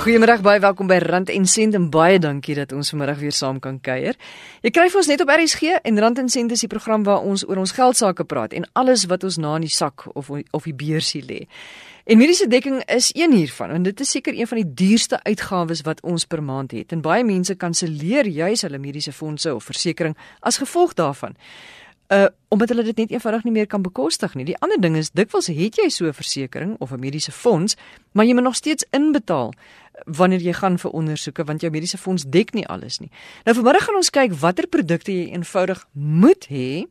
Goeiemôre, baie welkom by Rand en Sent en baie dankie dat ons vanmiddag weer saam kan kuier. Jy kry vir ons net op RSG en Rand en Sent is die program waar ons oor ons geld sake praat en alles wat ons na in die sak of of die beursie lê. En mediese dekking is een hiervan en dit is seker een van die duurste uitgawes wat ons per maand het. En baie mense kanselleer juis hulle mediese fondse of versekerings as gevolg daarvan uh omdat hulle dit net eenvoudig nie meer kan bekostig nie. Die ander ding is dikwels het jy so 'n versekering of 'n mediese fonds, maar jy moet nog steeds inbetaal wanneer jy gaan vir ondersoeke want jou mediese fonds dek nie alles nie. Nou vanmiddag gaan ons kyk watter produkte jy eenvoudig moet hê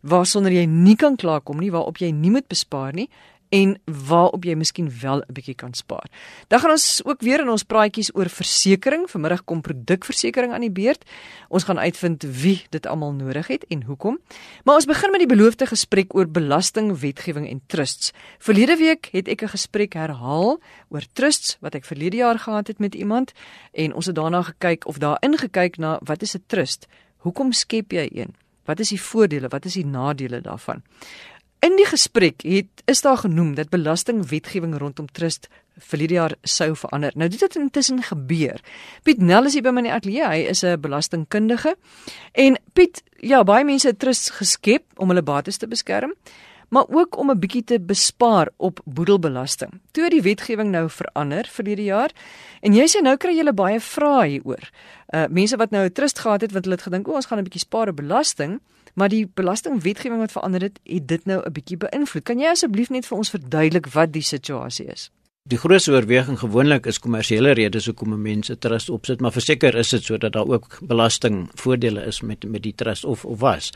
waarsonder jy nie kan klaarkom nie, waarop jy nie moet bespaar nie en waarop jy miskien wel 'n bietjie kan spaar. Dan gaan ons ook weer in ons praatjies oor versekerings. Vanmiddag kom produkversekering aan die beurt. Ons gaan uitvind wie dit almal nodig het en hoekom. Maar ons begin met die beloofde gesprek oor belastingwetgewing en trusts. Verlede week het ek 'n gesprek herhaal oor trusts wat ek verlede jaar gehad het met iemand en ons het daarna gekyk of daar ingekyk na wat is 'n trust? Hoekom skep jy een? Wat is die voordele? Wat is die nadele daarvan? In die gesprek het is daar genoem dat belastingwetgewing rondom trust vir hierdie jaar sou verander. Nou dit het intussen gebeur. Piet Nel is hier by my in die ateljee. Hy is 'n belastingkundige. En Piet, ja, baie mense het trust geskep om hulle bates te beskerm, maar ook om 'n bietjie te bespaar op boedelbelasting. Toe het die wetgewing nou verander vir hierdie jaar. En jy sê nou kry jy baie vrae hieroor. Uh mense wat nou 'n trust gehad het want hulle het gedink, "O, ons gaan 'n bietjie spaar op belasting." maar die belastingwetgewing wat verander het, het dit nou 'n bietjie beïnvloed. Kan jy asseblief net vir ons verduidelik wat die situasie is? Die grootste oorweging gewoonlik is kommersiële redes hoekom mense trust opsit, maar verseker is dit sodat daar ook belastingvoordele is met met die trust of of was.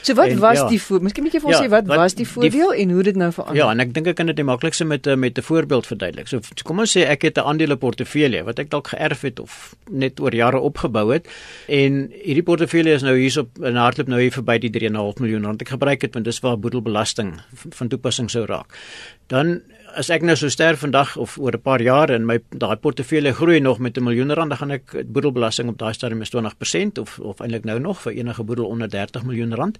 So wat en, was ja, die voor? Miskien moet jy vir ons ja, sê wat, wat was die voordeel die, en hoe dit nou verander? Ja, en ek dink ek kan dit die maklikste met met 'n voorbeeld verduidelik. So kom ons sê ek het 'n aandeleportefeulje wat ek dalk geërf het of net oor jare opgebou het en hierdie portefeulje is nou hierso in hardloop nou hier verby die 3.5 miljoen rand. Ek gebruik dit want dis waar boedelbelasting van toepassing sou raak. Dan as ek nou so sterf vandag of oor 'n paar jaar en my daai portefeulje groei nog met 'n miljoen rand, dan gaan ek boedelbelasting op daai stadium is 20% of of eintlik nou nog vir enige boedel onder 30 miljoen rand.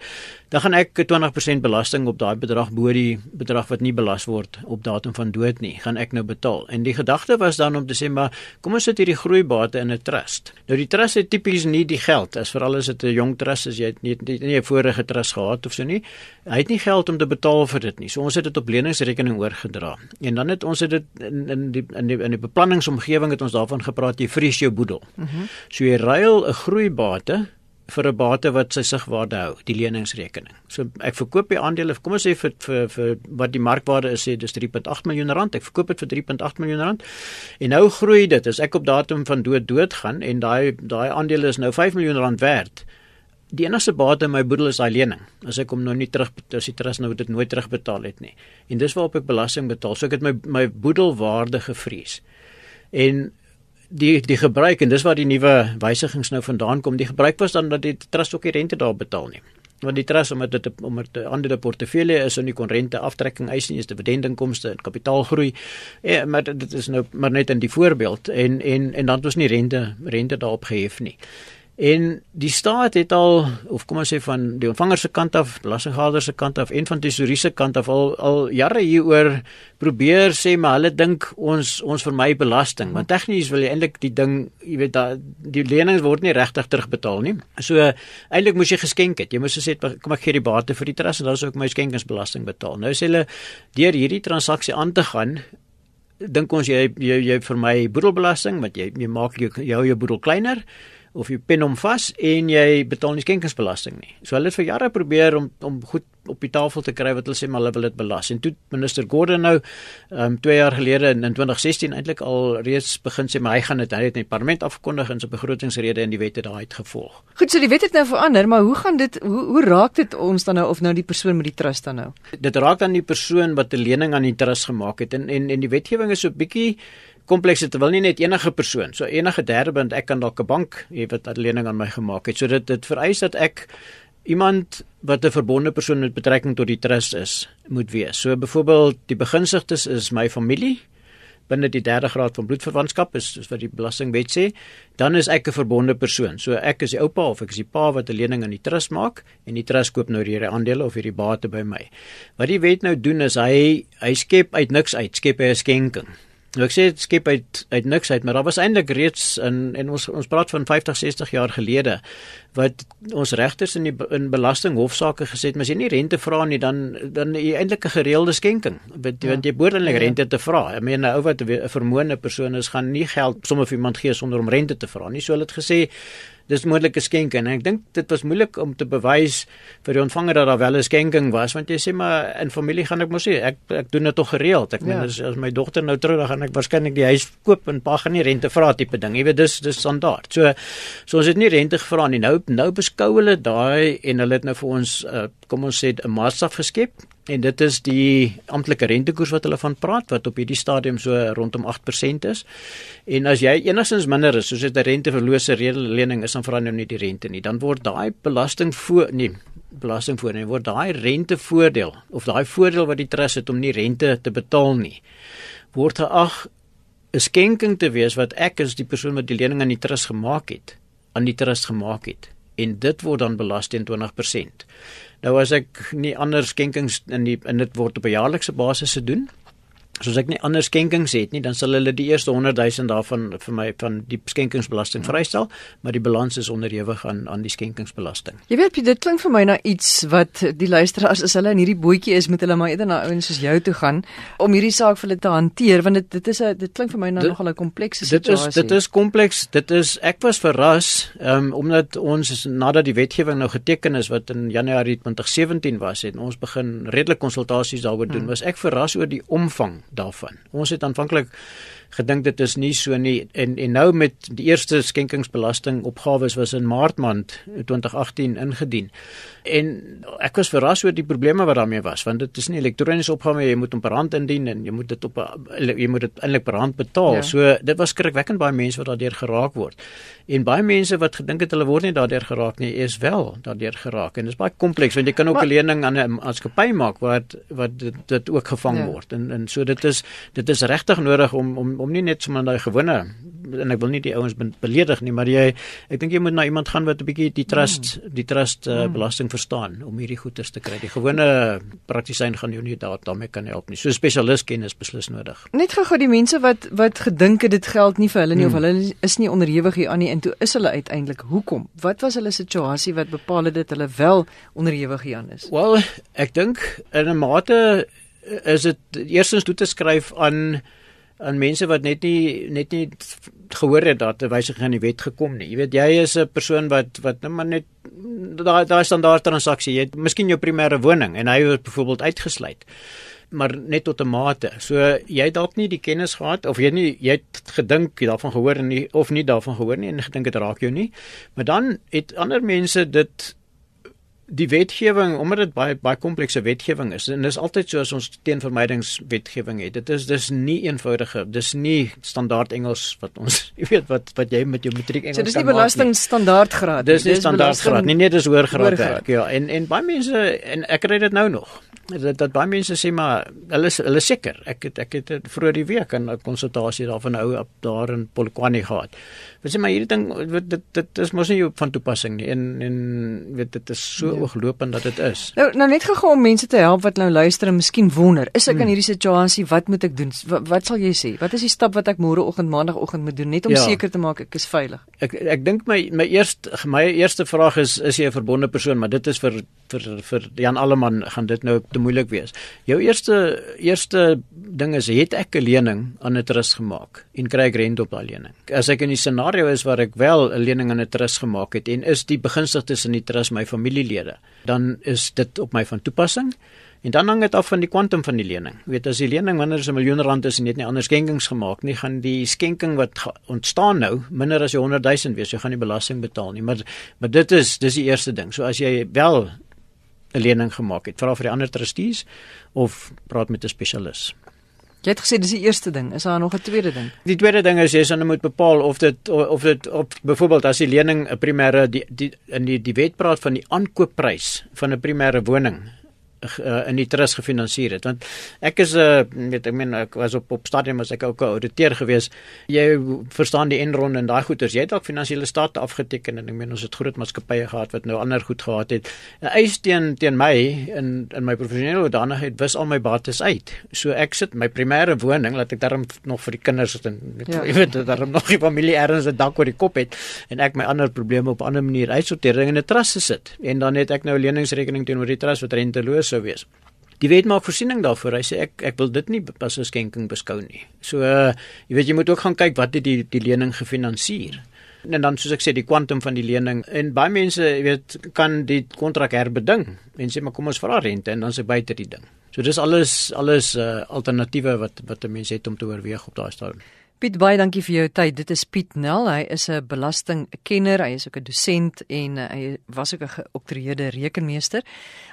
Dan gaan ek 20% belasting op daai bedrag bo die bedrag wat nie belas word op datum van dood nie, gaan ek nou betaal. En die gedagte was dan om te sê maar kom ons sit hierdie groeibate in 'n trust. Nou die trust het tipies nie die geld as veral as dit 'n jong trust is, jy het nie nie 'n vorige trust gehad of so nie. Hy het nie geld om te betaal vir dit nie. So ons het dit op leningsrekening oorgedra. En dan het ons het dit in in die in die in die beplanningsomgewing het ons daarvan gepraat jy vries jou boedel. Mm so jy ruil 'n groeibate vir 'n bate wat sy sigwaarde hou, die leningsrekening. So ek verkoop die aandele, kom ons sê vir vir vir wat die markwaarde is, sê dis 3.8 miljoen rand. Ek verkoop dit vir 3.8 miljoen rand. En nou groei dit as ek op datum van dood dood gaan en daai daai aandele is nou 5 miljoen rand werd die enigste bate in my boedel is daai lening. As ek hom nou nie terug as die trust nou dit nooit terugbetaal het nie. En dis waarop ek belasting betaal. So ek het my my boedelwaarde gevries. En die die gebruik en dis waar die nuwe wysigings nou vandaan kom. Die gebruik was dan dat die trust ook die rente daar betaal nie. Want die trust omdat dit omdat 'n ander portefeulje is en die kon rente aftrekking eis nie, is dividendinkomste en kapitaalgroei. Ja, maar dit is nou maar net in die voorbeeld en en en dan het ons nie rente rente daarop gehef nie. En die staat het al of kom ons sê van die ontvanger se kant af, belastinghaler se kant af en van tesourier se kant af al al jare hieroor probeer sê maar hulle dink ons ons vermy belasting, want tegnies wil jy eintlik die ding, jy weet da die lenings word nie regtig terugbetaal nie. So eintlik moes jy geskenk het. Jy moes gesê kom ek gee die bate vir die trust en dan sou ek my skenkingsbelasting betaal. Nou sê hulle deur hierdie transaksie aan te gaan dink ons jy jy, jy vermy boedelbelasting want jy jy maak jou, jou boedel kleiner of jy pen hom vas en jy betaal nie skenkingsbelasting nie. So hulle het vir jare probeer om om goed op die tafel te kry wat hulle sê maar hulle wil dit belas. En toe minister Gordon nou ehm um, 2 jaar gelede in, in 2016 eintlik al reeds begin sê maar hy gaan dit hy het in die parlement afgekondig in sy begrotingsrede en die wette daai het gevolg. Goed, so die wet het nou verander, maar hoe gaan dit hoe hoe raak dit ons dan nou of nou die persoon met die trust dan nou? Dit raak dan die persoon wat 'n lening aan die trust gemaak het en en en die wetgewing is so bietjie kompleks dit wil nie net enige persoon so enige derde band ek kan dalk 'n bank hê wat 'n lening aan my gemaak het. So dit dit vereis dat ek iemand wat 'n verbonde persoon met betrekking tot die trust is moet wees. So byvoorbeeld die beginsigtes is my familie binne die derde graad van bloedverwantskap is soos wat die belastingwet sê. Dan is ek 'n verbonde persoon. So ek is die oupa of ek is die pa wat 'n lening aan die trust maak en die trust koop nou hierdie aandele of hierdie bate by my. Wat die wet nou doen is hy hy skep uit niks uit skep hy 'n skenking Nou ek sê dit skep uit uit niks uit, maar daar was eintlik reeds in en ons ons praat van 50, 60 jaar gelede wat ons regters in die in belastinghofsaake gesê het, as jy nie rente vra nie, dan dan jy eintlik 'n gereelde skenking. Want, ja. want jy behoort eintlik ja. rente te vra. Ek meen 'n ou wat 'n vermoënde persoon is, gaan nie geld sommer vir iemand gee sonder om rente te vra nie. So hulle het gesê dis moontlike skenke en ek dink dit was moeilik om te bewys vir die ontvanger dat daar wel 'n skenking was want jy sê maar in familie gaan ek mos sê ek ek doen dit tog gereeld ek ja. meen as, as my dogter nou trou dan gaan ek waarskynlik die huis koop en pa gaan nie rente vra tipe ding jy weet dis dis standaard so so ons het nie rente gevra nie nou nou beskou hulle daai en hulle het nou vir ons uh, kom ons sê 'n maatstaf geskep en dit is die amptelike rentekoers wat hulle van praat wat op hierdie stadium so rondom 8% is. En as jy enigstens minder is, soos dit 'n renteverlose lening is, dan verander nou nie die rente nie. Dan word daai belasting voor nee, belasting voor en word daai rentevoordeel of daai voordeel wat die trust het om nie rente te betaal nie, word geag 'n skenking te wees wat ek as die persoon wat die lening aan die trust gemaak het, aan die trust gemaak het en dit word dan belas teen 20%. Nou as ek nie ander skenkings in die in dit word op 'n jaarlikse basis se doen soos ek nie ander skenkings het nie, dan sal hulle die eerste 100 000 daarvan vir my van die skenkingsbelasting vrystel, maar die balans is onderhewig aan aan die skenkingsbelasting. Jy weet, dit klink vir my na iets wat die luisteraars as hulle in hierdie bootjie is met hulle maar eerder na ouens soos jou toe gaan om hierdie saak vir hulle te hanteer want dit dit is 'n dit klink vir my na nogal 'n komplekse situasie. Dit is dit is kompleks. Dit is ek was verras um, omdat ons nadat die wetgewing nou geteken is wat in Januarie 2017 was het ons begin redelik konsultasies daaroor doen. Hmm. Was ek verras oor die omvang daarvan. Ons het aanvanklik gedink dit is nie so nie en en nou met die eerste skenkingsbelasting opgawes was in Maart maand 2018 ingedien. En ek was verras oor die probleme wat daarmee was want dit is nie elektroniese opgawe jy moet hom per hand indien en jy moet dit op jy moet dit eintlik per hand betaal. Ja. So dit was skrikwekkend baie mense wat daardeur geraak word. En baie mense wat gedink het hulle word nie daardeur geraak nie, is wel daardeur geraak en dit is baie kompleks want jy kan ook 'n lening aan 'n maatskappy maak wat wat dit, dit ook gevang ja. word. En en so dit is dit is regtig nodig om om om nie net sommer daai gewone en ek wil nie die ouens beledig nie, maar jy ek dink jy moet na iemand gaan wat 'n bietjie die trust mm. die trust uh, belasting verstaan om hierdie goederes te kry. Die gewone praktisyn gaan jou nie daar daarmee kan help nie. So spesialis kennis beslis nodig. Net gou-gou die mense wat wat gedink het dit geld nie vir hulle nie mm. of hulle is nie onderhewig hier aan nie en toe is hulle uiteindelik. Hoekom? Wat was hulle situasie wat bepaal het dat hulle wel onderhewig hier aan is? Wel, ek dink in 'n mate is dit eerstens toe te skryf aan aan mense wat net nie net nie gehoor het dat 'n wysiging in die wet gekom nie. Jy weet jy is 'n persoon wat wat net maar net daai daai standaard transaksie, jy het miskien jou primêre woning en hy word byvoorbeeld uitgesluit maar net tot 'n mate. So jy het dalk nie die kennis gehad of jy nie jy het gedink daarvan gehoor en nie of nie daarvan gehoor nie en gedink dit raak jou nie. Maar dan het ander mense dit die wetgewing omdat dit baie baie komplekse wetgewing is en dis altyd so as ons teenvermydingswetgewing het. Dit is dis nie eenvoudige dis nie standaard Engels wat ons jy weet wat wat jy met jou matriek Engels so dis nie belasting standaard graad dis nie standaard graad nie nee dis hoër graad werk ja. En en baie mense en ek kry dit nou nog dat, dat baie mense sê maar hulle hulle seker ek het ek het vroeër die week 'n konsultasie daarvan nou op daar in Polokwane gehad Wat sê maar hierdie ding dit dit, dit is mos nie van toepassing nie en en weet dit is so ja. ooglopend dat dit is. Nou nou net gegaan om mense te help wat nou luister en miskien wonder, is ek hmm. in hierdie situasie, wat moet ek doen? Wat, wat sal jy sê? Wat is die stap wat ek môreoggend maandagooggend moet doen net om ja. seker te maak ek is veilig? Ek ek dink my my eerste my eerste vraag is is jy 'n verbonde persoon, maar dit is vir vir vir Jan Alleman gaan dit nou te moeilik wees. Jou eerste eerste ding is het ek 'n lening aan 'n trust gemaak en kry ek rente op daai lening. As ek in die scenario is waar ek wel 'n lening aan 'n trust gemaak het en is die begunstigdes in die trust my familielede, dan is dit op my van toepassing. En dan hang dit af van die kwantum van die lening. Jy weet as die lening minder as 'n miljoen rand is en jy het nie ander skenkings gemaak nie, gaan die skenking wat ontstaan nou minder as 100 000 wees. Jy gaan nie belasting betaal nie. Maar maar dit is dis die eerste ding. So as jy wel 'n lening gemaak het, vra vir die ander trustees of praat met 'n spesialis. Jy het gesê dis die eerste ding, is daar nog 'n tweede ding? Die tweede ding is jy sal moet bepaal of dit of dit of byvoorbeeld as die lening 'n primêre die, die in die die wet praat van die aankoopprys van 'n primêre woning uh, in die trust gefinansier het. Want ek is 'n uh, weet ek meen ek was op op stadium as ek ook 'n ouditeur gewees. Jy verstaan die enronde en daai goeders. Jy het dalk finansiële state afgeteken en ek meen ons het groot maatskappye gehad wat nou ander goed gehad het. 'n eis teen teen my in in my professionele hoedanigheid wis al my bates uit. So ek sit my primêre woning laat ek daarom nog vir die kinders en ja. jy weet daarom nog die familie erns 'n dak oor die kop het en ek my ander probleme op 'n ander manier uitsorteer in 'n trust sit. En dan het ek nou 'n leningsrekening teenoor die trust wat renteloos sou wees. Die wet maak voorsiening daarvoor. Hy sê ek ek wil dit nie as 'n skenking beskou nie. So uh, jy weet jy moet ook gaan kyk wat het die die lening gefinansier. En dan soos ek sê die kwantum van die lening en baie mense jy weet kan die kontrak herbeding. Mense maar kom ons vra rente en dan se buite die ding. So dis alles alles uh, alternatiewe wat wat 'n mens het om te oorweeg op daai stadium. Piet baie dankie vir jou tyd. Dit is Piet Nel. Hy is 'n belastingkenner, hy is ook 'n dosent en uh, hy was ook 'n geoktroeëerde rekenmeester.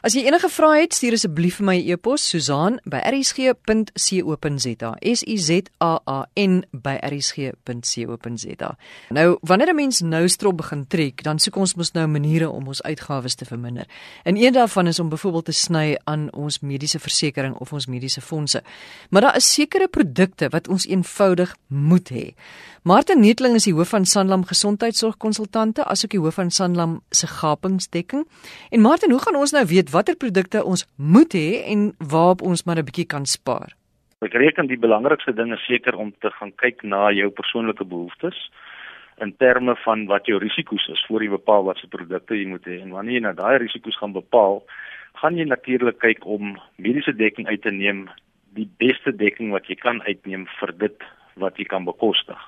As jy enige vrae het, stuur asseblief vir my e-pos Susan@rsg.co.za. S U Z A A N by rsg.co.za. Nou, wanneer 'n mens nou strop begin trek, dan soek ons mos nou maniere om ons uitgawes te verminder. En een daarvan is om byvoorbeeld te sny aan ons mediese versekerings of ons mediese fondse. Maar daar is sekere produkte wat ons eenvoudig moet hê. Martin Neetling is die hoof van Sanlam Gesondheidsorgkonsultante, asook die hoof van Sanlam se gapingsdekking. En Martin, hoe gaan ons nou weet watter produkte ons moet hê en waarop ons maar 'n bietjie kan spaar? Ek reken die belangrikste ding is seker om te gaan kyk na jou persoonlike behoeftes in terme van wat jou risiko's is voor jy bepaal watse produkte jy moet hê. En wanneer jy nou daai risiko's gaan bepaal, gaan jy natuurlik kyk om mediese dekking uit te neem, die beste dekking wat jy kan uitneem vir dit wat jy kan bekostig.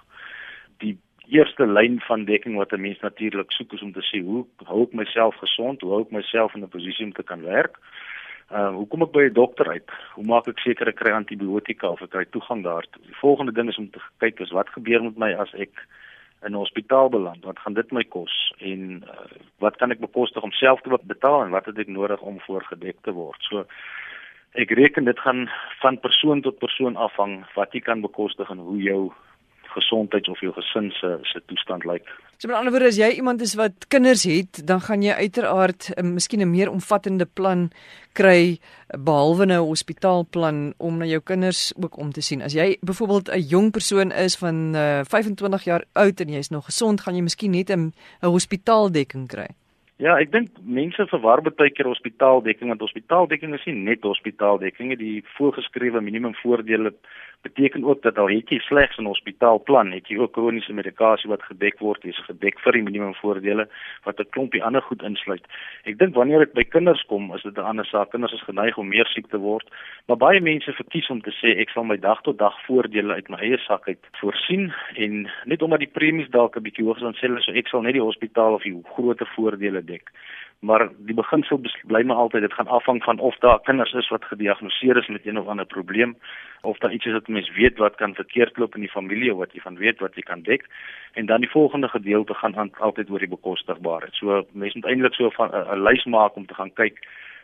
Die eerste lyn van dekking wat 'n mens natuurlik soek is om te sê hoe hou ek myself gesond? Hoe hou ek myself in 'n posisie om te kan werk? Uh hoe kom ek by 'n dokter uit? Hoe maak ek seker ek kry antibiotika of ek kry toegang daartoe? Die volgende ding is om te kyk is wat gebeur met my as ek in 'n hospitaal beland? Wat gaan dit my kos? En uh, wat kan ek bekostig om self te betaal en wat het ek nodig om voorgedek te word? So Ek reken dit gaan van persoon tot persoon afhang wat jy kan bekostig en hoe jou gesondheid of jou gesin se se toestand lyk. So met ander woorde as jy iemand is wat kinders het, dan gaan jy uiteraard 'n miskien 'n meer omvattende plan kry behalwe 'n hospitaalplan om na jou kinders ook om te sien. As jy byvoorbeeld 'n jong persoon is van uh, 25 jaar oud en jy's nog gesond, gaan jy miskien net 'n hospitaaldekking kry. Ja, ek dink mense verwar baie keer hospitaaldekking want hospitaaldekking is nie net hospitaaldekking, die voorgeskrewe minimum voordele beteken ook dat al het jy slegs 'n hospitaalplan, het jy ook kroniese medikasie wat gedek word, jy's gedek vir die minimum voordele wat 'n klompie ander goed insluit. Ek dink wanneer dit by kinders kom, is dit 'n ander saak. Kinders is geneig om meer siek te word, maar baie mense verkies om te sê ek sal my dag tot dag voordele uit my eie sak uit voorsien en net omdat die premies dalk 'n bietjie hoog is dan sê hulle so ek sal net die hospitaal of die groter voordele dek maar die beginsel bly maar altyd dit gaan afhang van of daar kinders is wat gediagnoseer is met een of ander probleem of daar iets is wat mens weet wat kan verkeerd loop in die familie wat jy van weet wat jy kan dek en dan die volgende gedeelte gaan altyd oor die bekostigbaarheid. So mense moet eintlik so 'n lys maak om te gaan kyk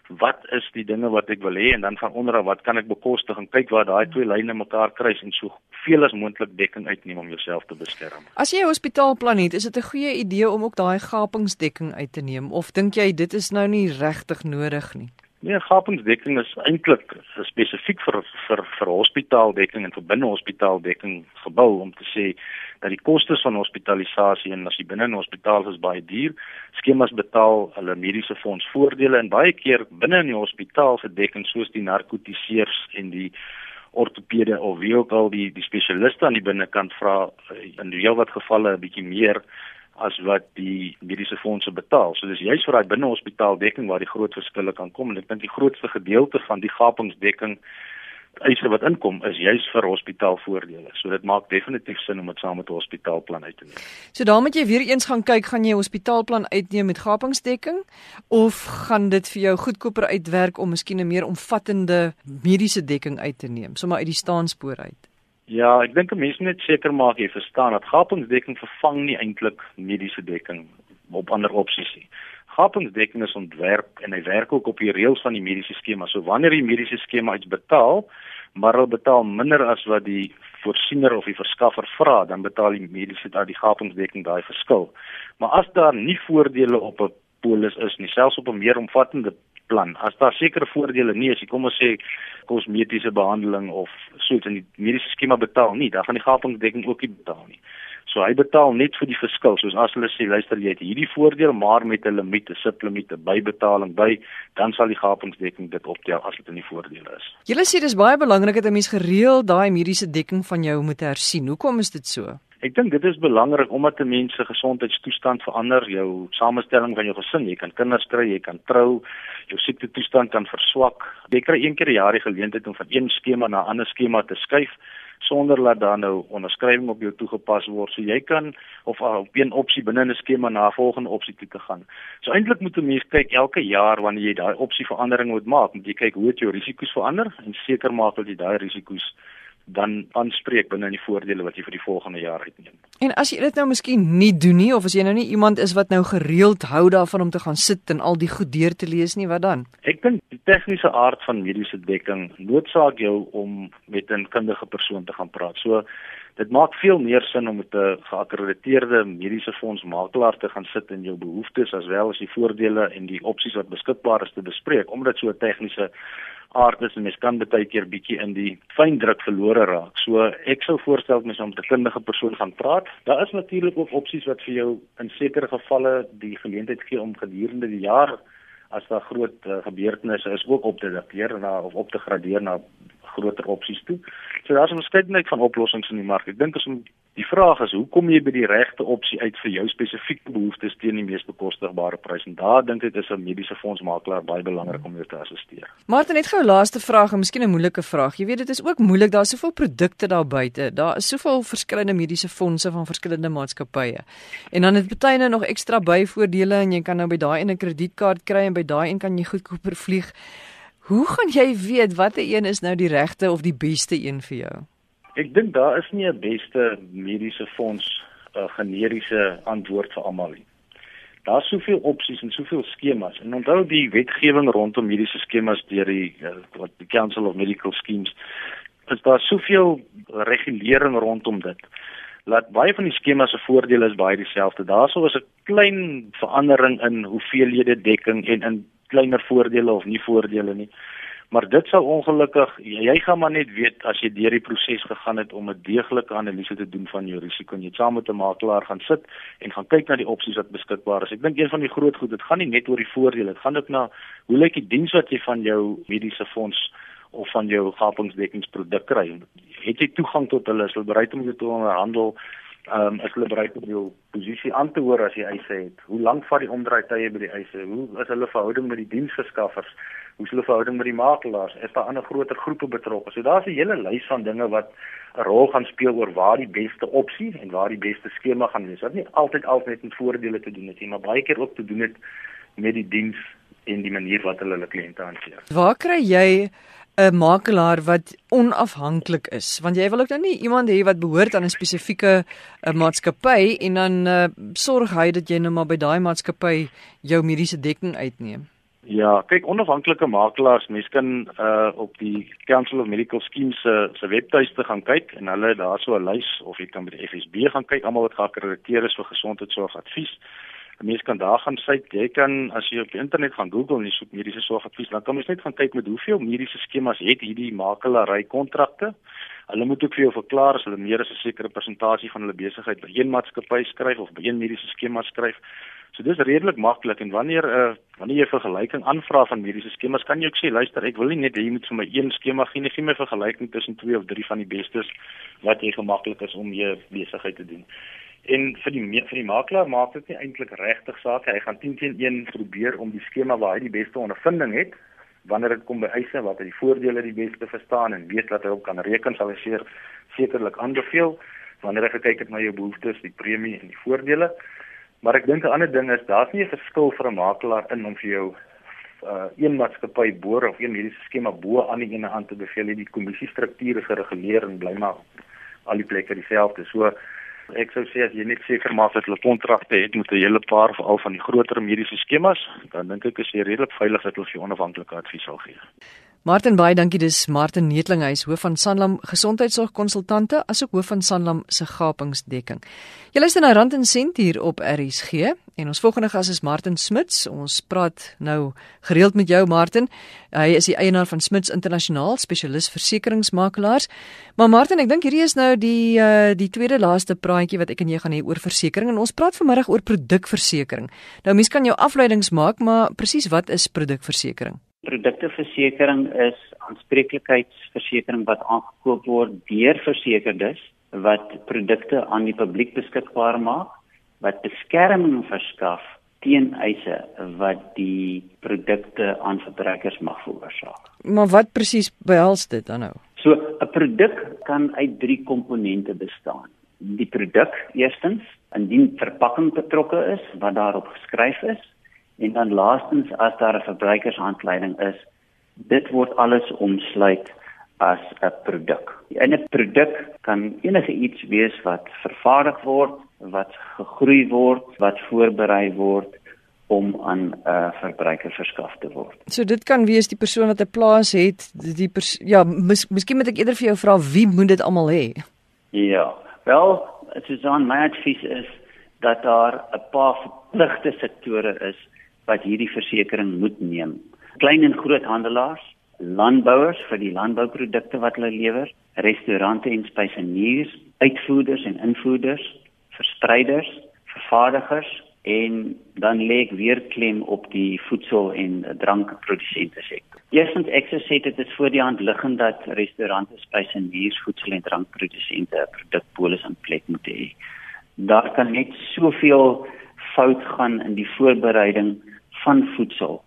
wat is die dinge wat ek wil hê en dan van onder af wat kan ek bekostig en kyk waar daai twee lyne mekaar kruis en so veel as moontlik dekking uitneem om jouself te beskerm. As jy 'n hospitaalplan het, is dit 'n goeie idee om ook daai gapingsdekking uit te neem of dink jy dit is nou nie regtig nodig nie? Nee, gapingsdekking is eintlik spesifiek vir vir vir hospitaaldekking en vir binnehospitaaldekking gebou om te sê dat die kostes van hospitalisasie en as jy binne 'n hospitaal is baie duur, skemas betaal hulle mediese fonds voordele en baie keer binne in die hospitaal se dekking soos die narkotiseers en die ortopede of wie ook al die die spesialiste aan die binnekant vra eh, in heelwat gevalle 'n bietjie meer as wat die mediese fondse betaal. So dis juist vir daai binnehospitaaldekking waar die groot verskille kan kom en ek dink die grootste gedeelte van die gapingsdekking eise wat inkom is juist vir hospitaalvoordele. So dit maak definitief sin om dit saam met 'n hospitaalplan uit te neem. So daarmee moet jy weer eens gaan kyk, gaan jy 'n hospitaalplan uitneem met gapingsdekking of gaan dit vir jou goedkoper uitwerk om miskien 'n meer omvattende mediese dekking uit te neem, sommer uit die staanspoor uit? Ja, ek dink 'n mens moet net seker maak jy verstaan dat gapingsdekking vervang nie eintlik mediese dekking op ander opsies nie. Gapingsdekking is ontwerp en hy werk ook op die reëls van die mediese skema. So wanneer die mediese skema iets betaal, maar hulle betaal minder as wat die voorsiener of die verskaffer vra, dan betaal die mediese daai die gapingsdekking daai verskil. Maar as daar nie voordele op 'n polis is nie, selfs op 'n meer omvattende plan. As daar sekere voordele nie is, kom ons sê kosmetiese behandeling of so iets in die mediese skema betaal nie, dan gaan die gapingsdekking ook nie betaal nie. So hy betaal net vir die verskil. Soos as hulle sê, luister jy het hierdie voordeel maar met 'n limiet, 'n sublimiet, 'n bybetaling by, dan sal die gapingsdekking dit optel as dit in die voordeel is. Julle sê dis baie belangrik dat 'n mens gereeld daai mediese dekking van jou moet hersien. Hoekom is dit so? Ek dink dit is belangrik omdat 'n mens se gesondheidstoestand verander, jou samestelling van jou gesin, jy kan kinders kry, jy kan trou, jou siekte toestand kan verswak. Jy kry een keer 'n jaar die geleentheid om van een skema na 'n ander skema te skuif sonder dat daar nou onderskrywing op jou toegepas word. So jy kan of op een opsie binne 'n skema na 'n volgende opsie toe te gaan. So eintlik moet 'n mens kyk elke jaar wanneer jy daai opsie verandering moet maak, moet jy kyk hoe het jou risiko's verander en seker maak dat jy daai risiko's dan aanspreek binne die voordele wat jy vir die volgende jaar uitneem. En as jy dit nou miskien nie doen nie of as jy nou nie iemand is wat nou gereeld hou daarvan om te gaan sit en al die goed deur te lees nie, wat dan? Ek dink die tegniese aard van mediese dekking noodsaak jou om met 'n kundige persoon te gaan praat. So dit maak veel meer sin om met 'n geakkrediteerde mediese fonds makelaar te gaan sit en jou behoeftes as wel as die voordele en die opsies wat beskikbaar is te bespreek omdat so 'n tegniese aard is en mens kan baie keer bietjie in die fyn druk verlore raak. So ek sou voorstel mens om 'n kundige persoon gaan praat. Daar is natuurlik ook opsies wat vir jou in sekere gevalle die geleentheid gee om gedurende die jaar as daar groot uh, gebeurtenisse is ook op te dateer na of op te gradeer na groter opsies toe. So daar's 'n verskeidenheid van oplossings in die mark. Ek dink as om die vraag is, hoe kom jy by die regte opsie uit vir jou spesifieke behoeftes teen die mees bekostigbare prys? En daar dink ek is 'n mediese fondsmakelaar baie belangrik om jou te assisteer. Martin, net gou 'n laaste vraag, en miskien 'n moeilike vraag. Jy weet dit is ook moeilik, daar's soveel produkte daar buite. Daar is soveel verskillende mediese fondse van verskillende maatskappye. En dan het party nou nog ekstra byvoordele en jy kan nou by daai een 'n kredietkaart kry en by daai een kan jy goedkoper vlieg. Hoe gaan jy weet watter een is nou die regte of die beste een vir jou? Ek dink daar is nie 'n beste mediese fonds 'n uh, generiese antwoord vir almal nie. Daar's soveel opsies en soveel skemas. En onthou die wetgewing rondom mediese skemas deur die uh, wat die Council of Medical Schemes is daar soveel regulering rondom dit. Laat baie van die skemas se voordele is baie dieselfde. Daarsou is 'n klein verandering in hoeveelhede dekking en in kleiner voordele of nie voordele nie. Maar dit sou ongelukkig jy gaan maar net weet as jy deur die proses gegaan het om 'n deeglike analise te doen van jou risiko en jy saam met 'n makelaar gaan sit en gaan kyk na die opsies wat beskikbaar is. Ek dink een van die groot goed, dit gaan nie net oor die voordele, dit gaan ook na hoe lyk die diens wat jy van jou mediese fonds of van jou gapingsdekkingsproduk kry. Het jy toegang tot hulle? Is hulle bereid om jou te onderhandel? Ehm um, is hulle bereid om jou posisie aan te hoor as jy eise het. Hoe lank vat die omdraai tye by die eise? Hoe is hulle verhouding met die diensverskaffers? Hoe is hulle verhouding met die makelaars? Is daar ander groter groepe betrokke? So daar's 'n hele lys van dinge wat 'n rol gaan speel oor waar die beste opsie en waar die beste skema gaan wees. Wat nie altyd altyd met voordele te doen het nie, maar baie keer ook te doen het met die diens en die manier wat hulle hulle kliënte hanteer. Waar kry jy 'n makelaar wat onafhanklik is want jy wil ook nou nie iemand hê wat behoort aan 'n spesifieke uh, maatskappy en dan uh, sorg hy dat jy nou maar by daai maatskappy jou mediese dekking uitneem. Ja, kyk onafhanklike makelaars, mens kan uh op die Council of Medical Schemes se se webtuiste gaan kyk en hulle daar so 'n lys of jy kan by die FSB gaan kyk almal wat geakkrediteer is vir gesondheidsorgadvies. 'n mens kan daar gaan kyk. Jy kan as jy op die internet gaan Google en jy soek mediese sorgadvies, dan kan jy net gaan kyk met hoeveel mediese skemas het hierdie makelaary kontrakte. Hulle moet ook vir jou verklaar as hulle meer as 'n sekere persentasie van hulle besigheid by een maatskappy skryf of by een mediese skema skryf. So dis redelik maklik en wanneer 'n uh, eh, wanneer jy vergelyking aanvra van mediese skemas, kan jy ook sê luister, ek wil nie net hê jy moet vir my een skema gee nie, gee my vergelyking tussen twee of drie van die bestes wat jy gemaklik is om jou besigheid te doen. En vir die vir die makelaar maak dit nie eintlik regtig saak. Hy gaan 10 teen 1 probeer om die skema waar hy die beste ondervinding het, wanneer dit kom by eise wat hy die voordele die beste verstaan en weet dat hy op kan reken, sal hy seker sekerlik aanbeveel wanneer hy gekyk het na jou behoeftes, die premie en die voordele. Maar ek dink 'n ander ding is daar's nie 'n verskil vir 'n makelaar in om vir jou uh een maatskappy boor of een mediese skema bo aan die ene aan te beveel. Die kommissie strukture is gereguleer en bly maar al die plekke dieselfde. So Ek sou sê as jy net seker maak dat hulle kontrakte het met 'n hele paar van al van die groter mediese skemas, dan dink ek is jy redelik veilig dat hulle vir onafhanklike advies sal gee. Martin baie dankie dis Martin Netling hy is hoof van Sanlam Gesondheidsorgkonsultante asook hoof van Sanlam se gapingsdekking. Jy luister na Rand en Sent hier op RSG en ons volgende gas is Martin Smits. Ons praat nou gereeld met jou Martin. Hy is die eienaar van Smits Internasionaal, spesialis versekeringsmakelaars. Maar Martin, ek dink hierdie is nou die uh, die tweede laaste praatjie wat ek en jy gaan hê oor versekerings en ons praat vanmiddag oor produkversekering. Nou mense kan jou afleidings maak, maar presies wat is produkversekering? Produkteversekering is aanspreeklikheidsversekering wat aangekoop word deur versekerdes wat produkte aan die publiek beskikbaar maak wat beskerming verskaf teen eise wat die produkte aan verbruikers mag veroorsaak. Maar wat presies behels dit dan nou? So 'n produk kan uit drie komponente bestaan. Die produk eerstens, indien verpakking betrokke is wat daarop geskryf is, En dan laastens as daar 'n verbruikershandleiding is, dit word alles omsluit as 'n produk. In 'n produk kan enige iets wees wat vervaardig word, wat gegroei word, wat voorberei word om aan 'n uh, verbruiker verskaf te word. So dit kan wees die persoon wat 'n plaas het, die ja, mis, miskien moet ek eerder vir jou vra wie moet dit almal hê? Ja. Wel, Susan, my advies is dat daar 'n paar verpligte sektore is wat hierdie versekerings moet neem. Klein en groot handelaars, landbouers vir die landbouprodukte wat hulle lewer, restaurante en spysenierers, uitvoerders en invoerders, verspreiders, vervaardigers en dan lê ek weer klem op die voedsel en drankprodusente sektor. Eerstens ek sê dit is voor die hand liggend dat restaurante, spysenierers, voedsel en drankprodusente 'n produkpolis in plek moet hê. Daar kan net soveel fout gaan in die voorbereiding van voedsel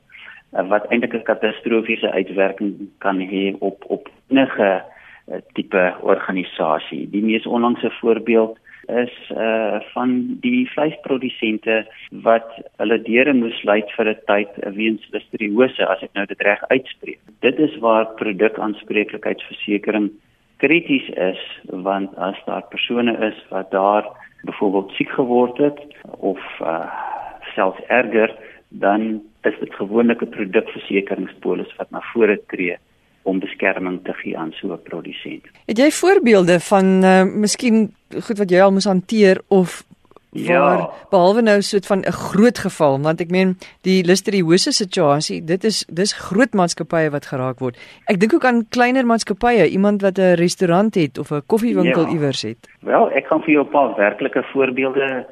uh, wat eintlik 'n katastrofiese uitwerking kan hê op op enige uh, tipe organisasie. Die mees onlangse voorbeeld is uh van die vleisprodusente wat hulle deure moes sluit vir 'n tyd weens listeriose as ek nou dit reg uitspreek. Dit is waar produkaanspreeklikheidsversekering krities is want as daar persone is wat daar byvoorbeeld siek geword het of uh selfs erger dan is dit gewoonlik 'n produkversekeringspolis wat na vore tree om beskerming te gee aan so 'n produsent. Het jy voorbeelde van uh, miskien goed wat jy al moes hanteer of Ja. waar behalwe nou soet van 'n groot geval want ek meen die listeriose situasie dit is dis groot maatskappye wat geraak word. Ek dink ook aan kleiner maatskappye, iemand wat 'n restaurant het of 'n koffiewinkel Ja. iewers het. Wel, ek kan vir jou 'n paar werklike voorbeelde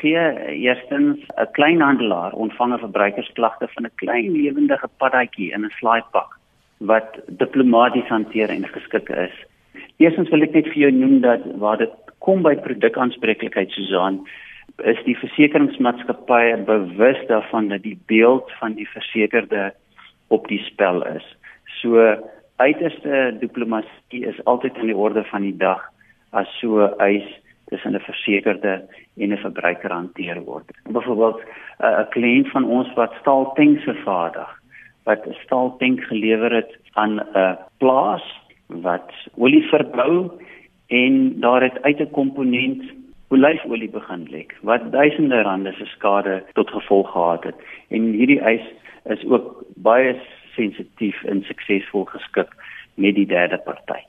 gee. Eerstens, 'n kleinhandelaar ontvang 'n verbruikersklagte van 'n klein lewendige paddatjie in 'n slaaipak wat diplomaties hanteer en geskik is. Eerstens wil ek net vir jou noem dat waar dit kom by produkaanspreeklikheid Susan is die versekeringsmaatskappye bewus daarvan dat die beeld van die versekerde op die spel is. So uiterste diplomatie is altyd aan die orde van die dag as so eis tussen 'n versekerde en 'n verbruiker hanteer word. Byvoorbeeld 'n kliënt van ons wat staaltanks vervaardig, wat 'n staaltank gelewer het aan 'n plaas wat olie verbou en daar het uit 'n komponent olyfolie begin lek wat duisende rande se skade tot gevolg gehad het. En hierdie eis is ook baie sensitief en suksesvol geskik met die derde party.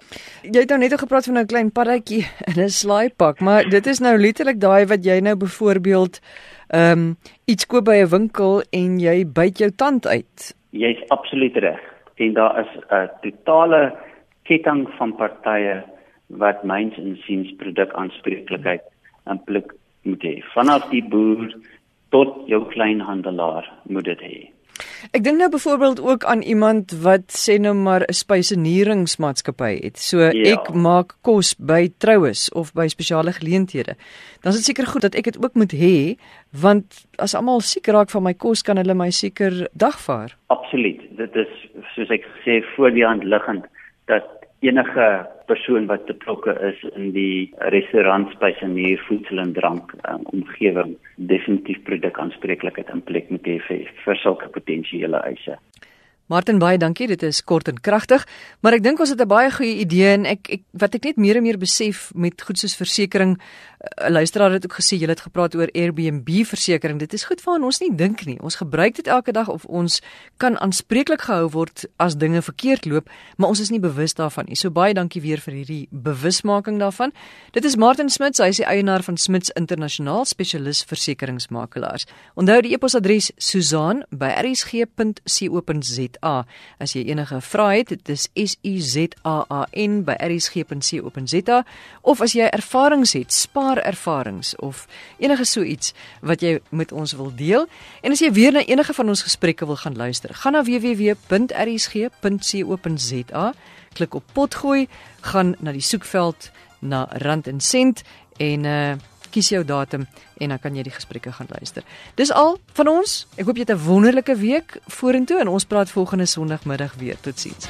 Jy het nou net gepraat van 'n klein paddatjie in 'n slaaipak, maar dit is nou letterlik daai wat jy nou byvoorbeeld ehm um, iets koop by 'n winkel en jy byt jou tand uit. Jy's absoluut reg. En daar is 'n totale ketting van partye wat myns insiens produkaanspreeklikheid in plek moet hê. Vanaf die boer tot jou kleinhandelaar moet dit hê. Ek dink nou byvoorbeeld ook aan iemand wat sê nou maar 'n spysenieringsmaatskappy het. So Ja. ek maak kos by troues of by spesiale geleenthede. Dan is dit seker goed dat ek dit ook moet hê want as almal siek raak van my kos kan hulle my seker dagvaar. Absoluut. Dit is soos ek gesê voor die hand liggend dat enige persoon wat betrokke is in die restaurant, spysenier, voedsel en drank um, omgewing definitief produkaanspreeklikheid in plek moet hê vir, vir sulke potensiële eise. Martin baie dankie, dit is kort en kragtig, maar ek dink ons het 'n baie goeie idee en ek, ek wat ek net meer en meer besef met goed soos versekerings 'n luisteraar het ook gesê jy het gepraat oor Airbnb versekerings. Dit is goed vir ons nie dink nie. Ons gebruik dit elke dag of ons kan aanspreeklik gehou word as dinge verkeerd loop, maar ons is nie bewus daarvan nie. So baie dankie weer vir hierdie bewusmaking daarvan. Dit is Martin Smits, hy is die eienaar van Smits Internasionaal Spesialis Versekeringsmakelaars. Onthou die e-posadres susaan@rsg.co.za as jy enige vrae het. Dit is S U Z A A N by rsg.co.za of as jy ervarings het, spaar ervarings of enige so iets wat jy met ons wil deel. En as jy weer na enige van ons gesprekke wil gaan luister, gaan na www.rsg.co.za, klik op potgooi, gaan na die soekveld na rand en sent en uh kies jou datum en dan kan jy die gesprekke gaan luister. Dis al van ons. Ek hoop jy het 'n wonderlike week vorentoe en ons praat volgende Sondagmiddag weer. Totsiens.